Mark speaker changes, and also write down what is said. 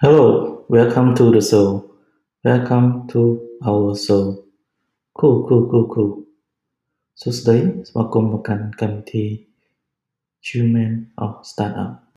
Speaker 1: Hello, welcome to the show. Welcome to our show. Cool, cool, cool, cool. សួស្តីស្វាគមន៍មកកាន់កម្មវិធី Human of Startup